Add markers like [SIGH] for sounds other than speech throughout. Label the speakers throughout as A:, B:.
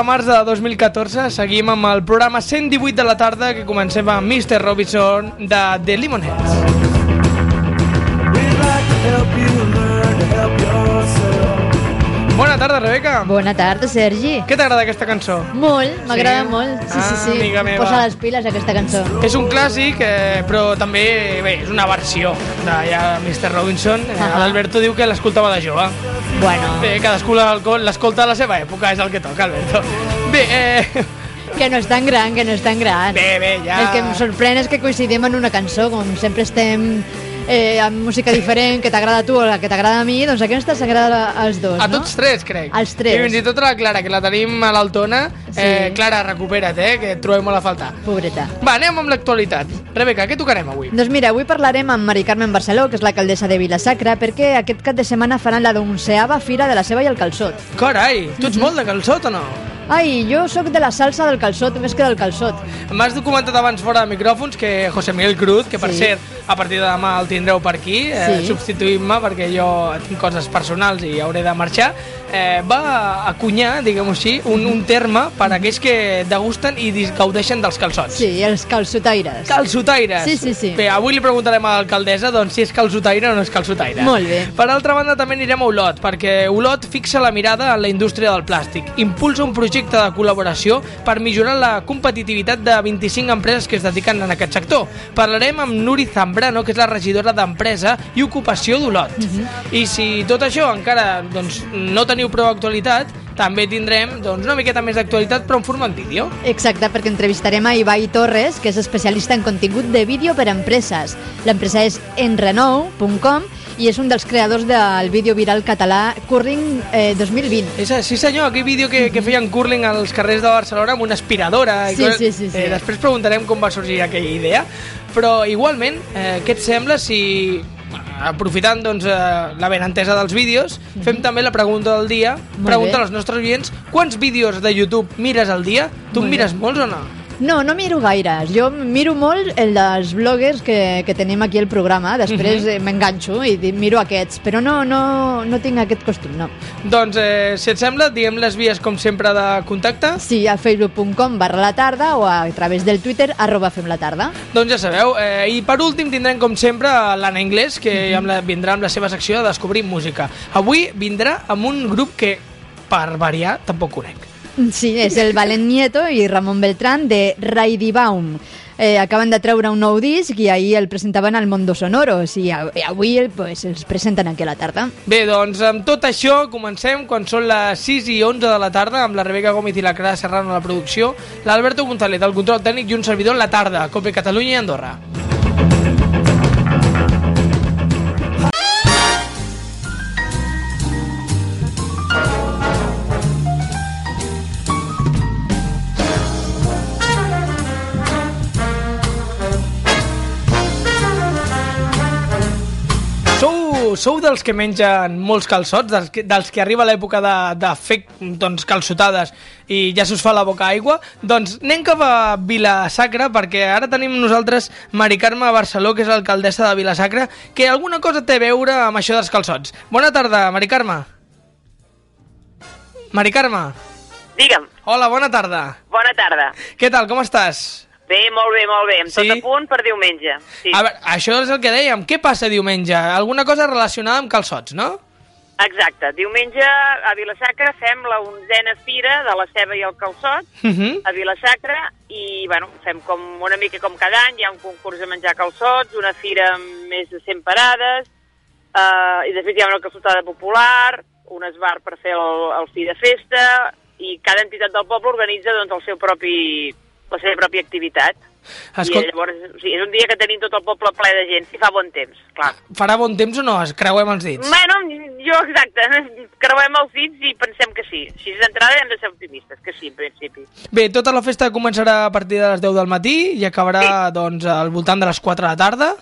A: Dimarts 11 de març de 2014 seguim amb el programa 118 de la tarda que comencem amb Mr. Robinson de The Lemonheads. Tarda, Rebeca.
B: Bona tarda, Sergi.
A: Què t'agrada aquesta cançó?
B: Molt, m'agrada
A: Sí?
B: molt. Sí,
A: Ah,
B: sí, sí.
A: amiga meva.
B: Posa les piles aquesta cançó.
A: És un clàssic, eh, però també bé, és una versió de ja Mr. Robinson. Eh,
B: Ahà.
A: L'Alberto diu que l'escoltava de jove.
B: Bueno,
A: Bé, cadascú l'escolta a la seva època, és el que toca, Alberto. Bé, eh, [LAUGHS]
B: que no és tan gran, que no és tan gran.
A: bé, bé, ja...
B: El que em sorprèn és que coincidim en una cançó, com sempre estem eh, amb música diferent, que t'agrada a tu o la que t'agrada a mi, doncs aquesta s'agrada als dos,
A: A
B: no?
A: tots tres, crec.
B: Als tres.
A: I fins i tot a la Clara, que la tenim a l'Altona. Eh,
B: Sí.
A: Clara, recupera't, eh, que et trobem molt a faltar.
B: Pobreta.
A: Va, anem amb l'actualitat. Rebeca, què tocarem avui?
B: Doncs mira, avui parlarem amb Mari Carmen Barceló, que és l'alcaldessa de Vilasacra, perquè aquest cap de setmana faran la onceava fira de la ceba i el calçot.
A: Carai, tu ets
B: Mhm.
A: molt de calçot o no?
B: Ai, jo sóc de la salsa del calçot més que del calçot.
A: M'has documentat abans fora de micròfons que José Miguel Cruz, que per
B: Sí.
A: cert, a partir de demà el tindreu per aquí, eh,
B: Sí.
A: substituint-me perquè jo tinc coses personals i hauré de marxar, eh, va acunyar, diguem-ho així, un, un terme per a aquells que degusten i gaudeixen dels calçots.
B: Sí, els calçotaires.
A: Calçotaires.
B: Sí, sí, sí.
A: Bé, avui li preguntarem a l'alcaldessa doncs, si és calçotaire o no és calçotaire.
B: Molt bé.
A: Per altra banda, també anirem a Olot, perquè Olot fixa la mirada en la indústria del plàstic. Impulsa un projecte de col·laboració per millorar la competitivitat de 25 empreses que es dediquen en aquest sector. Parlarem amb Nuri Zambrano, que és la regidora d'Empresa i Ocupació d'Olot.
B: Mhm.
A: I si tot això encara doncs, no teniu prou actualitat, també tindrem doncs, una miqueta més d'actualitat, però en format vídeo.
B: Exacte, perquè entrevistarem a Ibai Torres, que és especialista en contingut de vídeo per a empreses. L'empresa és enrenou.com i és un dels creadors del vídeo viral català Curring eh, 2020.
A: És, sí senyor, aquell vídeo que, que feien curling als carrers de Barcelona amb una aspiradora. i
B: Sí,
A: coses-
B: sí, sí, sí.
A: Eh, després preguntarem com va sorgir aquella idea. Però igualment, eh, què et sembla si aprofitant doncs, eh, la benentesa dels vídeos, fem també la pregunta del dia,
B: Molt
A: pregunta
B: bé.
A: als nostres oients quants vídeos de YouTube mires al dia? Tu en
B: Molt
A: mires
B: bé.
A: molts o no?
B: No, no miro gaires. Jo miro molt el dels bloggers que, que tenim aquí al programa. Després eh, m'enganxo i miro aquests. Però no, no, no tinc aquest costum, no.
A: Doncs, eh, si et sembla, diem les vies, com sempre, de contacte.
B: Sí, a facebook.com barra la tarda o a través del Twitter arroba fem la tarda.
A: Doncs ja sabeu. Eh, I per últim tindrem, com sempre, l'Anna Inglés, que amb la, vindrà amb la seva secció de Descobrir Música. Avui vindrà amb un grup que, per variar, tampoc conec.
B: Sí, és el Valent Nieto i Ramon Beltrán de Raidibaum. Eh, acaben de treure un nou disc i ahir el presentaven al Mondo Sonoros i, a- i avui el, pues, els presenten aquí a la tarda.
A: Bé, doncs amb tot això comencem quan són les 6 i 11 de la tarda amb la Rebeca Gómez i la Clara Serrano a la producció, l'Alberto González al control tècnic i un servidor en la tarda, Cope Catalunya i Andorra. Sou, dels que mengen molts calçots, dels que, dels que arriba l'època de, de fer doncs, calçotades i ja se us fa la boca aigua? Doncs anem cap a Vilasacra perquè ara tenim nosaltres Mari Carme Barceló, que és l'alcaldessa de Vilasacra, que alguna cosa té a veure amb això dels calçots. Bona tarda, Mari Carme. Mari Carme.
C: Digue'm,
A: Hola, bona tarda.
C: bona tarda.
A: Què tal, com estàs?
C: Bé, molt bé, molt bé. Amb tot
A: Sí?
C: a punt per diumenge. Sí,
A: A veure, això és el que dèiem. Què passa diumenge? Alguna cosa relacionada amb calçots, no?
C: exacte. Diumenge a Vilasacra fem la onzena fira de la ceba i el calçot
A: Uh -huh.
C: a Vilasacra i, bueno, fem com una mica com cada any. Hi ha un concurs de menjar calçots, una fira amb més de 100 parades, eh, i després hi ha una calçotada popular, un esbar per fer el, el fi de festa, i cada entitat del poble organitza doncs, el seu propi, la seva pròpia activitat.
A: Escolta,
C: I llavors, o sigui, és un dia que tenim tot el poble ple de gent, si fa bon temps, clar.
A: farà bon temps o no? Es creuem els dits.
C: Bueno, jo, exacte, [LAUGHS] creuem els dits i pensem que sí. Així d'entrada hem de ser optimistes, que sí, en principi.
A: Bé, tota la festa començarà a partir de les 10 del matí i acabarà doncs, al voltant de les 4 de la tarda.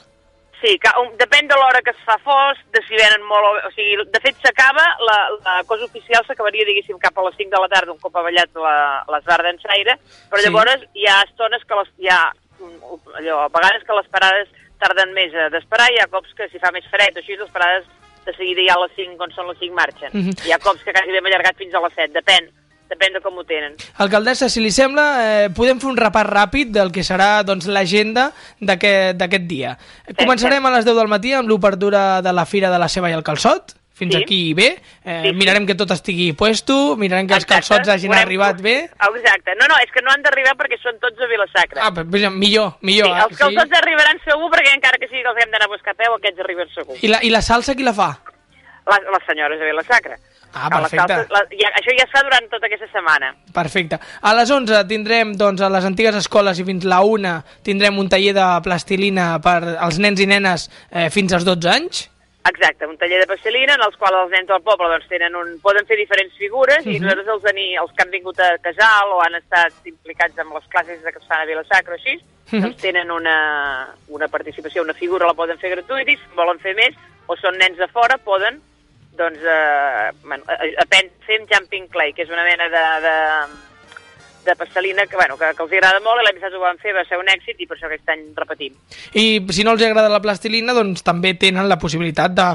C: Sí, que, um, depèn de l'hora que es fa fosc, de si venen molt... O, o sigui, de fet, s'acaba, la, la cosa oficial s'acabaria, diguéssim, cap a les 5 de la tarda, un cop ha ballat la- l'esbar d'ensaire, però
A: Sí.
C: llavors hi ha estones que les, hi ha, mm, allò, a vegades que les parades tarden més a d'esperar, hi ha cops que si fa més fred o així, les parades de seguida ja a les 5, quan són les 5, marxen.
A: Mhm.
C: Hi ha cops que quasi hem allargat fins a les 7, depèn depèn de com ho tenen.
A: Alcaldessa, si li sembla, eh, podem fer un repàs ràpid del que serà doncs, l'agenda d'aquest dia. Començarem a les 10 del matí amb l'obertura de la Fira de la Ceba i el Calçot, fins
C: Sí.
A: aquí bé. Eh,
C: Sí, sí.
A: Mirarem que tot estigui puesto, mirarem que els
C: Exacte.
A: calçots hagin
C: Veurem-
A: arribat bé.
C: Exacte. No, no, és que no han d'arribar perquè són tots a Vilasacra.
A: Ah, però, però, millor,
C: sí,
A: millor. eh,
C: els calçots arribaran segur perquè encara que sigui que els hem d'anar a buscar a peu, aquests arriben segur.
A: I la, I la salsa qui la fa?
C: Les, les senyores de Vilasacra.
A: Ah,
C: les
A: perfecte.
C: la, ja, això ja es fa durant tota aquesta setmana.
A: Perfecte. A les 11 tindrem, doncs, a les antigues escoles i fins la 1 tindrem un taller de plastilina per als nens i nenes eh, fins als 12 anys.
C: Exacte, un taller de pastelina en els quals els nens del poble doncs, tenen un, poden fer diferents figures
A: Mhm.
C: i nosaltres els, ani, els que han vingut a casal o han estat implicats en les classes que es fan a Vilasacra o així,
A: Mhm.
C: doncs tenen una, una participació, una figura la poden fer gratuïta i si volen fer més o són nens de fora poden doncs, eh, bueno, a- aprendre a fer jumping clay, que és una mena de, de, de pastelina que, bueno, que, que els agrada molt i l'any passat ho van fer, va ser un èxit i per això aquest any repetim.
A: I si no els agrada la plastilina, doncs també tenen la possibilitat de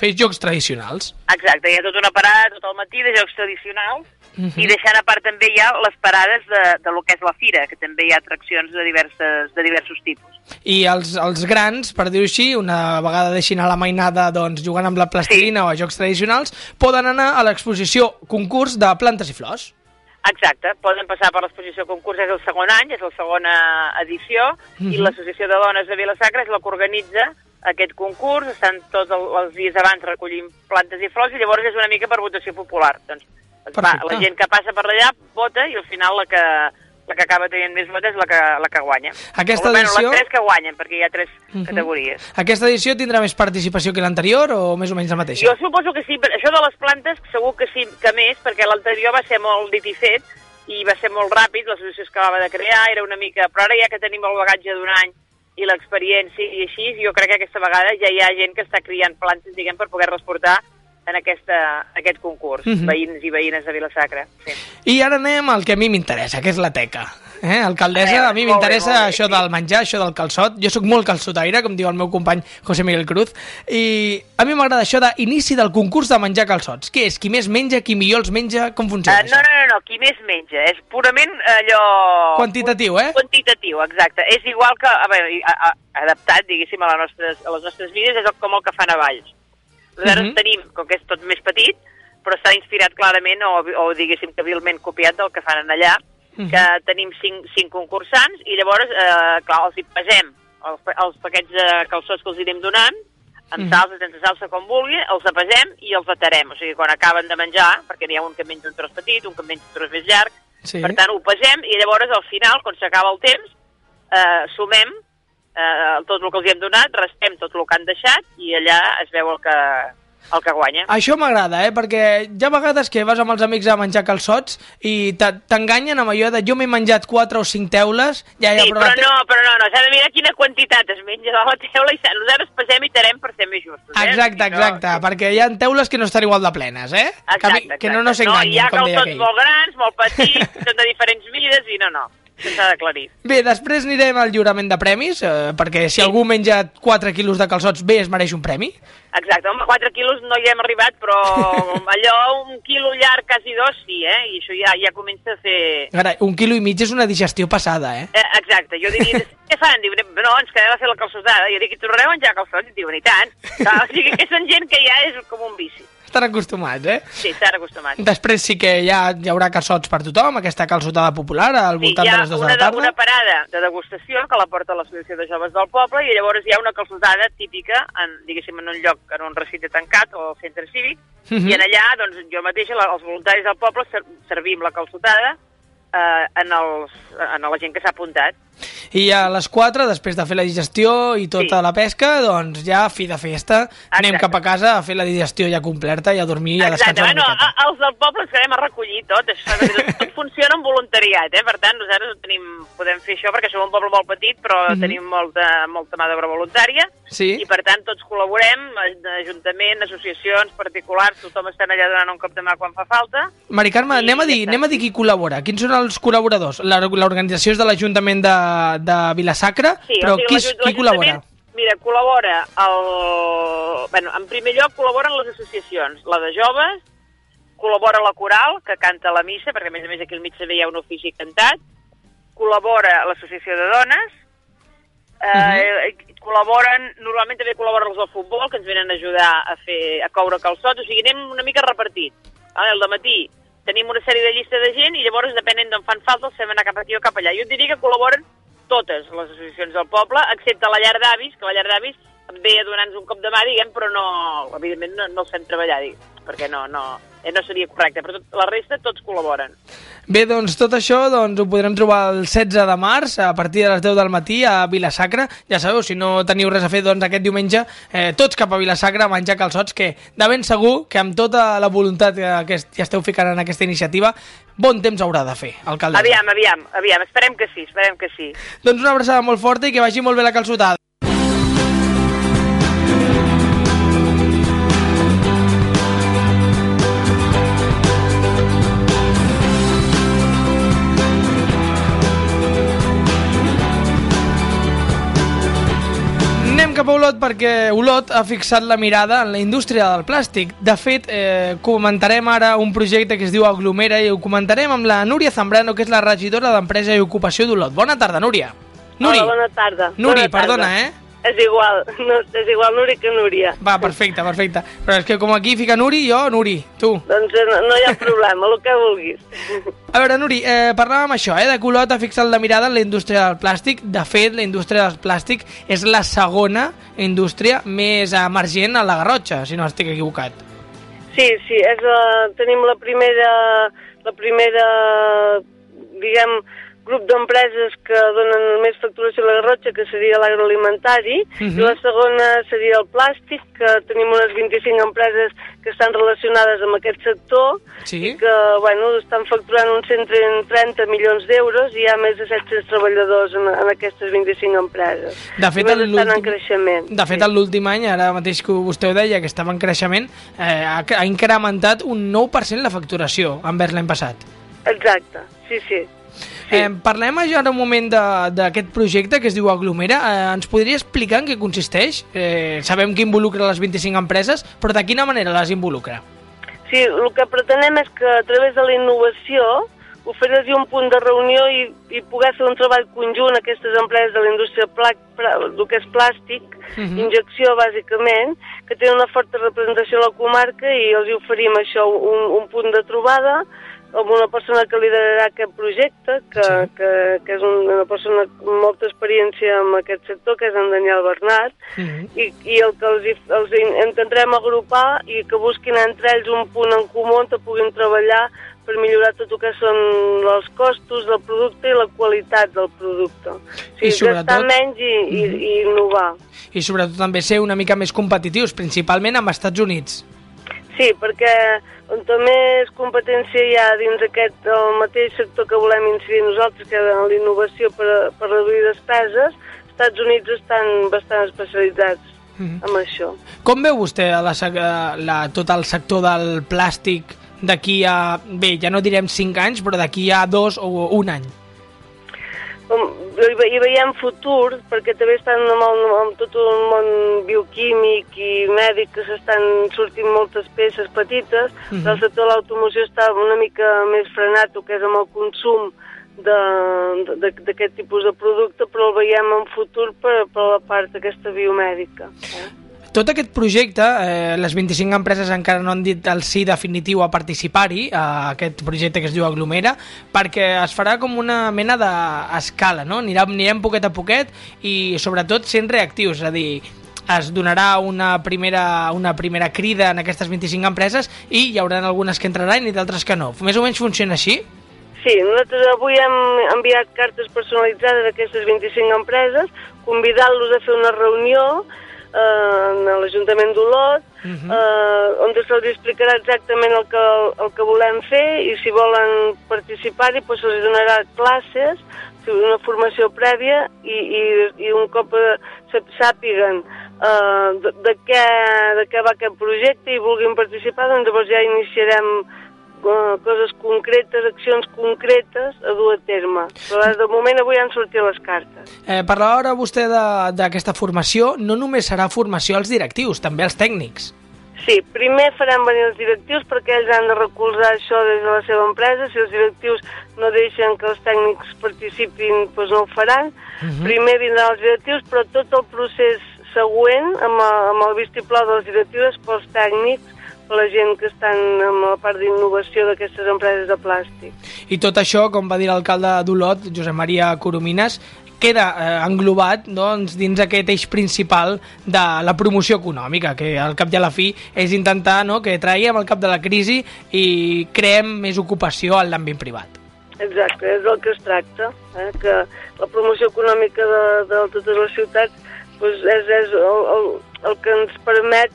A: fer jocs tradicionals.
C: Exacte, hi ha tota una parada tot el matí de jocs tradicionals
A: Mhm.
C: i deixant a part també hi ha les parades de, de lo que és la fira, que també hi ha atraccions de, diverses, de diversos tipus.
A: I els, els grans, per dir-ho així, una vegada deixin a la mainada doncs, jugant amb la plastilina
C: Sí.
A: o a jocs tradicionals, poden anar a l'exposició concurs de plantes i flors.
C: Exacte, poden passar per l'exposició concurs, és el segon any, és la segona edició, i
A: Mhm.
C: l'Associació de Dones de Vilasacra és la que organitza aquest concurs, estan tots el- els dies abans recollint plantes i flors, i llavors és una mica per votació popular. Doncs, va, la gent que passa per allà vota i al final la que, la que acaba tenint més votes és la que, la que guanya.
A: Aquesta
C: o, bueno,
A: edició-
C: les tres que guanyen, perquè hi ha tres
A: Mhm.
C: categories.
A: Aquesta edició tindrà més participació que l'anterior o més o menys la mateixa?
C: Jo suposo que sí, però això de les plantes segur que sí, que més, perquè l'anterior va ser molt dit i fet i va ser molt ràpid, l'associació es acabava de crear, era una mica... Però ara ja que tenim el bagatge d'un any i l'experiència i així, jo crec que aquesta vegada ja hi ha gent que està criant plantes, diguem, per poder-les portar en aquesta, aquest concurs,
A: Mhm.
C: veïns i veïnes de Vilasacra. Sí.
A: I ara anem al que a mi m'interessa, que és la teca. Eh, alcaldessa, a mi m'interessa això del menjar, això del calçot. Jo sóc molt calçotaire, com diu el meu company José Miguel Cruz, i a mi m'agrada això d'inici del concurs de menjar calçots. Què és? Qui més menja, qui millor els menja? Com funciona
C: Uh, no, no, no, no, qui més menja, és purament allò...
A: Quantitatiu, eh?
C: Quantitatiu, exacte. És igual que, a veure, a, a, adaptat, diguéssim, a, les nostres, a les nostres vides, és com el que fan a Valls. Nosaltres
A: Mhm.
C: tenim, com que és tot més petit, però està inspirat clarament o, o diguéssim que vilment copiat del que fan en
A: Mhm.
C: que tenim cinc, cinc concursants i llavors, eh, clar, els hi pesem els, els paquets de calçots que els anem donant, amb
A: Mhm.
C: salsa, sense salsa, com vulgui, els apesem i els atarem. O sigui, quan acaben de menjar, perquè n'hi ha un que menja un tros petit, un que menja un tros més llarg,
A: Sí.
C: per tant, ho pesem i llavors al final, quan s'acaba el temps, eh, sumem eh, tot el que els hi hem donat, restem tot el que han deixat i allà es veu el que, el que guanya.
A: Això m'agrada, eh? Perquè hi ha vegades que vas amb els amics a menjar calçots i te- t'enganyen amb allò de jo m'he menjat 4 o 5 teules, ja, ja,
C: Sí,
A: però,
C: però no, però no, no, s'ha de mirar quina quantitat es menja de la teula i nosaltres pesem i tarem per ser més justos. Eh?
A: Exacte,
C: Si no-
A: exacte, perquè hi ha teules que no estan igual de plenes, eh? que, a mi-
C: Exacte,
A: que no, no
C: exacte.
A: s'enganyin,
C: hi ha
A: com deia aquell.
C: molt grans, molt petits, són de diferents mides i no, no, s'ha d'aclarir.
A: Bé, després anirem al lliurament de premis, eh, perquè si
C: Sí.
A: algú menja 4 quilos de calçots, bé, es mereix un premi.
C: Exacte, home, 4 quilos no hi hem arribat, però [LAUGHS] allò, un quilo llarg, quasi dos, sí, eh? I això ja, ja comença a fer...
A: Ara, un quilo i mig és una digestió passada, eh?
C: Eh, exacte, jo diria, [LAUGHS] què fan? Diuen, no, ens quedem a fer la calçotada. Jo dic, i tornareu a menjar calçots? I diuen, i tant. Clar, [LAUGHS] o sigui que són gent que ja és com un vici.
A: Estan acostumats, eh?
C: Sí, s'han acostumat.
A: Després sí que ja hi haurà calçots per tothom, aquesta calçotada popular al
C: Sí,
A: voltant
C: hi
A: de
C: ha
A: les 2 de la tarda.
C: una parada de degustació que la porta l'Associació de Joves del Poble i llavors hi ha una calçotada típica, en, diguéssim, en un lloc, en un recinte tancat o al centre cívic,
A: Mhm.
C: i en allà, doncs, jo mateixa, la, els voluntaris del poble, ser, servim la calçotada eh, en, els, en la gent que s'ha apuntat.
A: I a les 4, després de fer la digestió i tota
C: Sí.
A: la pesca, doncs ja fi de festa, anem
C: Exacte.
A: cap a casa a fer la digestió ja completa i a dormir i a
C: Exacte,
A: descansar
C: bueno,
A: una miqueta.
C: a, els del poble ens quedem a recollir tot, això, tot, funciona amb voluntariat, eh? per tant nosaltres tenim, podem fer això perquè som un poble molt petit però
A: Mhm.
C: tenim molta, molta mà d'obra voluntària
A: Sí?
C: i per tant tots col·laborem, ajuntament, associacions, particulars, tothom està allà donant un cop de mà quan fa falta.
A: Mari Carme,
C: I
A: anem a, dir, anem a dir qui col·labora. Quins són els col·laboradors? La- L'organització és de l'Ajuntament de, de Vilasacra,
C: Sí,
A: però
C: o sigui,
A: qui, qui col·labora?
C: Mira, col·labora el... Bueno, en primer lloc col·laboren les associacions, la de joves, col·labora la coral, que canta la missa, perquè a més a més aquí al mig també hi ha un ofici cantat, col·labora l'associació de dones, eh, uh -huh. col·laboren, normalment també col·laboren els del futbol, que ens venen a ajudar a fer a coure calçots, o sigui, anem una mica repartit. El matí tenim una sèrie de llista de gent i llavors, depenent d'on fan falta, els fem anar cap aquí o cap allà. Jo et diria que col·laboren totes les associacions del poble, excepte la llar d'avis, que la llar d'avis ve a donar-nos un cop de mà, diguem, però no, evidentment no, no els fem treballar, diguem, perquè no, no, eh, no seria correcte, però tot, la resta tots col·laboren.
A: Bé, doncs tot això doncs, ho podrem trobar el 16 de març a partir de les 10 del matí a Vilasacra. Ja sabeu, si no teniu res a fer doncs, aquest diumenge, eh, tots cap a Vilasacra a menjar calçots, que de ben segur que amb tota la voluntat que, que hi esteu ficant en aquesta iniciativa, bon temps haurà de fer, alcaldessa.
C: Aviam, aviam, aviam, esperem que sí, esperem que sí.
A: Doncs una abraçada molt forta i que vagi molt bé la calçotada. Cap a Olot perquè Olot ha fixat la mirada en la indústria del plàstic. De fet, eh, comentarem ara un projecte que es diu Aglomera i ho comentarem amb la Núria Zambrano, que és la regidora d'Empresa i Ocupació d'Olot. Bona tarda, Núria. Nuri,
D: Hola, bona tarda.
A: Nuri,
D: bona tarda.
A: perdona, eh?
D: És igual, no, és igual Nuri que Núria.
A: Va, perfecte, perfecte. Però és que com aquí fica Nuri, jo, Nuri, tu.
D: Doncs eh, no, no hi ha problema, el que vulguis.
A: A veure, Nuri, eh, parlàvem això, eh, de que Olot ha fixat la mirada en la indústria del plàstic. De fet, la indústria del plàstic és la segona indústria més emergent a la Garrotxa, si no estic equivocat.
D: Sí, sí, és la, tenim la primera, la primera, diguem, grup d'empreses que donen més facturació a la Garrotxa, que seria l'agroalimentari, uh
A: Mhm.
D: -huh. i la segona seria el plàstic, que tenim unes 25 empreses que estan relacionades amb aquest sector,
A: Sí?
D: i que, bueno, estan facturant uns 130 milions d'euros i hi ha més de 700 treballadors en, en aquestes 25 empreses.
A: De fet,
D: estan en creixement.
A: De fet,
D: sí.
A: l'últim any, ara mateix que vostè ho deia, que estava en creixement, eh, ha, ha incrementat un 9% la facturació envers l'any passat.
D: Exacte, sí, sí.
A: Sí. Eh, parlem ja ara un moment de- d'aquest projecte que es diu Aglomera. Eh, ens podria explicar en què consisteix? Eh, sabem que involucra les 25 empreses, però de quina manera les involucra?
D: Sí, el que pretenem és que a través de la innovació oferir un punt de reunió i, i poder fer un treball conjunt a aquestes empreses de la indústria pla, pla, el que és plàstic,
A: Mhm.
D: injecció bàsicament, que tenen una forta representació a la comarca i els oferim això, un, un punt de trobada amb una persona que liderarà aquest projecte, que,
A: Sí.
D: sí. que, que és una persona amb molta experiència en aquest sector, que és en Daniel Bernat,
A: Mm -hmm.
D: i, i el que els, els intentarem agrupar i que busquin entre ells un punt en comú on puguin treballar per millorar tot el que són els costos del producte i la qualitat del producte. O sigui,
A: I sobretot-
D: gastar menys i, i, i innovar.
A: I sobretot també ser una mica més competitius, principalment amb Estats Units.
D: Sí, perquè on més competència hi ha dins aquest el mateix sector que volem incidir nosaltres, que és en la innovació per, per reduir despeses, als Estats Units estan bastant especialitzats
A: Mhm.
D: amb això.
A: Com veu vostè la, sec- la, tot el sector del plàstic d'aquí a, bé, ja no direm 5 anys, però d'aquí a dos o un any?
D: Com, hi, ve- hi veiem futur, perquè també estan amb, el, amb tot el món bioquímic i mèdic que s'estan sortint moltes peces petites,
A: Mhm.
D: del sector de l'automoció està una mica més frenat, el que és amb el consum d'aquest tipus de producte, però el veiem en futur per, per la part aquesta biomèdica. Eh?
A: Tot aquest projecte, eh, les 25 empreses encara no han dit el sí definitiu a participar-hi, a aquest projecte que es diu Aglomera, perquè es farà com una mena d'escala, no? Anirem, anirem poquet a poquet i sobretot sent reactius, és a dir, es donarà una primera, una primera crida en aquestes 25 empreses i hi haurà algunes que entraran i d'altres que no. Més o menys funciona així?
D: Sí, nosaltres avui hem enviat cartes personalitzades a aquestes 25 empreses, convidant-los a fer una reunió eh, en l'Ajuntament d'Olot,
A: Mhm.
D: eh, on se'ls explicarà exactament el que, el que volem fer i si volen participar-hi doncs se'ls donarà classes, una formació prèvia i, i, i un cop eh, sap- sàpiguen eh, de, de, què, de què va aquest projecte i vulguin participar, doncs llavors ja iniciarem coses concretes, accions concretes a dur a terme. Però de moment avui han sortit les cartes.
A: Eh, parlava ara vostè d'aquesta formació, no només serà formació als directius, també als tècnics.
D: Sí, primer faran venir els directius perquè ells han de recolzar això des de la seva empresa. Si els directius no deixen que els tècnics participin, doncs no ho faran. Uh -huh. Primer vindran els directius, però tot el procés següent, amb, el, amb el vistiplau dels directius, pels tècnics, la gent que estan amb la part d'innovació d'aquestes empreses de plàstic.
A: I tot això, com va dir l'alcalde d'Olot, Josep Maria Coromines, queda eh, englobat doncs, dins aquest eix principal de la promoció econòmica, que al cap i a la fi és intentar no, que traiem al cap de la crisi i creem més ocupació en l'àmbit privat.
D: Exacte, és del que es tracta, eh? que la promoció econòmica de, de totes les ciutats doncs és, és el, el, el que ens permet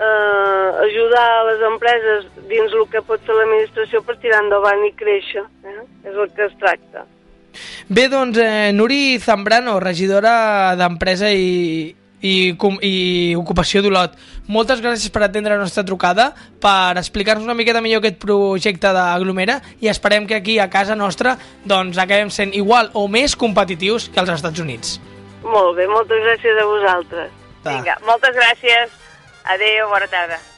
D: eh, ajudar a les empreses dins el que pot fer l'administració per tirar endavant i créixer. Eh? És el que es tracta.
A: Bé, doncs, eh, Nuri Zambrano, regidora d'Empresa i, i, i Ocupació d'Olot, moltes gràcies per atendre la nostra trucada, per explicar-nos una miqueta millor aquest projecte d'Aglomera i esperem que aquí a casa nostra doncs, acabem sent igual o més competitius que als Estats Units.
D: Molt bé, moltes gràcies a vosaltres.
A: Va.
C: Vinga, moltes gràcies. Adéu, bona tarda.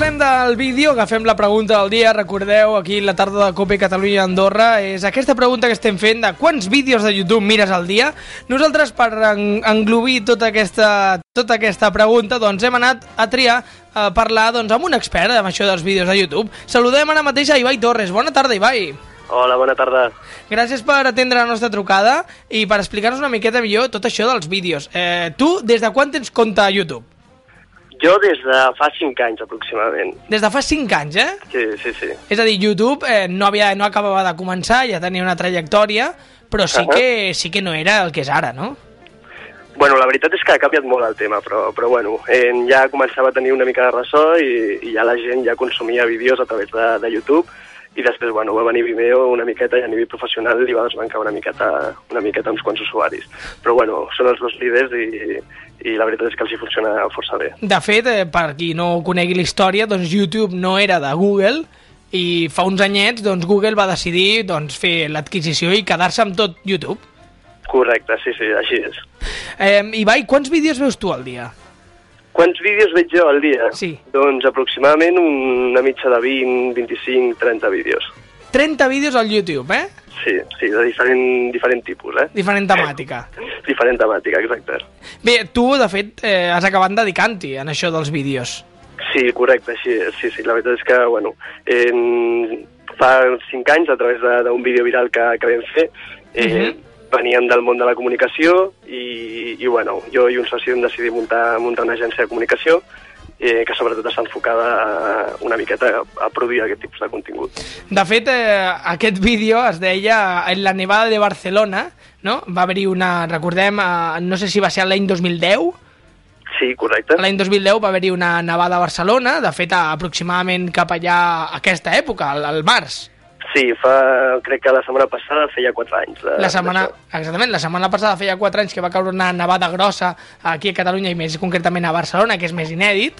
A: Parlem del vídeo, agafem la pregunta del dia, recordeu, aquí la tarda de Copa Catalunya Andorra, és aquesta pregunta que estem fent de quants vídeos de YouTube mires al dia. Nosaltres, per en englobir tota aquesta, tota aquesta pregunta, doncs hem anat a triar a parlar doncs, amb un expert amb això dels vídeos de YouTube. Saludem ara mateix a Ibai Torres. Bona tarda, Ibai.
E: Hola, bona tarda.
A: Gràcies per atendre la nostra trucada i per explicar-nos una miqueta millor tot això dels vídeos. Eh, tu, des de quan tens compte a YouTube?
E: Jo des de fa 5 anys aproximadament.
A: Des de fa 5 anys, eh?
E: Sí, sí, sí.
A: És a dir, YouTube eh, no, havia, no acabava de començar, ja tenia una trajectòria, però sí,
E: Ahà.
A: que, sí que no era el que és ara, no?
E: Bueno, la veritat és que ha canviat molt el tema, però, però bueno, eh, ja començava a tenir una mica de ressò i, i ja la gent ja consumia vídeos a través de, de YouTube i després, bueno, va venir Vimeo una miqueta i a nivell professional li va desbancar una miqueta, una miqueta uns quants usuaris. Però bueno, són els dos líders i, i la veritat és que els hi funciona força bé.
A: De fet, eh, per qui no conegui la història, doncs YouTube no era de Google i fa uns anyets doncs, Google va decidir doncs, fer l'adquisició i quedar-se amb tot YouTube.
E: Correcte, sí, sí, així és.
A: Eh, Ibai, quants vídeos veus tu al dia?
E: Quants vídeos veig jo al dia?
A: Sí.
E: Doncs aproximadament una mitja de 20, 25, 30 vídeos.
A: 30 vídeos al YouTube, eh?
E: Sí, sí, de diferent, diferent tipus, eh?
A: Diferent temàtica. [LAUGHS]
E: Diferent temàtica, exacte.
A: Bé, tu, de fet, eh, has acabat dedicant-hi en això dels vídeos.
E: Sí, correcte, és. Sí, sí, la veritat és que, bueno, eh, fa cinc anys, a través d'un vídeo viral que, que vam fer, eh,
A: Mhm.
E: Veníem del món de la comunicació i, i bueno, jo i un soci vam decidir muntar, muntar una agència de comunicació eh, que sobretot està enfocada a, una miqueta a, a produir aquest tipus de contingut.
A: De fet, eh, aquest vídeo es deia En la nevada de Barcelona, no? Va haver-hi una, recordem, eh, no sé si va ser l'any 2010,
E: Sí, correcte.
A: l'any 2010 va haver-hi una nevada a Barcelona, de fet, aproximadament cap allà a aquesta època, al, al març.
E: Sí, fa, crec que la setmana passada feia 4 anys. De,
A: La setmana, exactament, la setmana passada feia 4 anys que va caure una nevada grossa aquí a Catalunya i més concretament a Barcelona, que és més inèdit.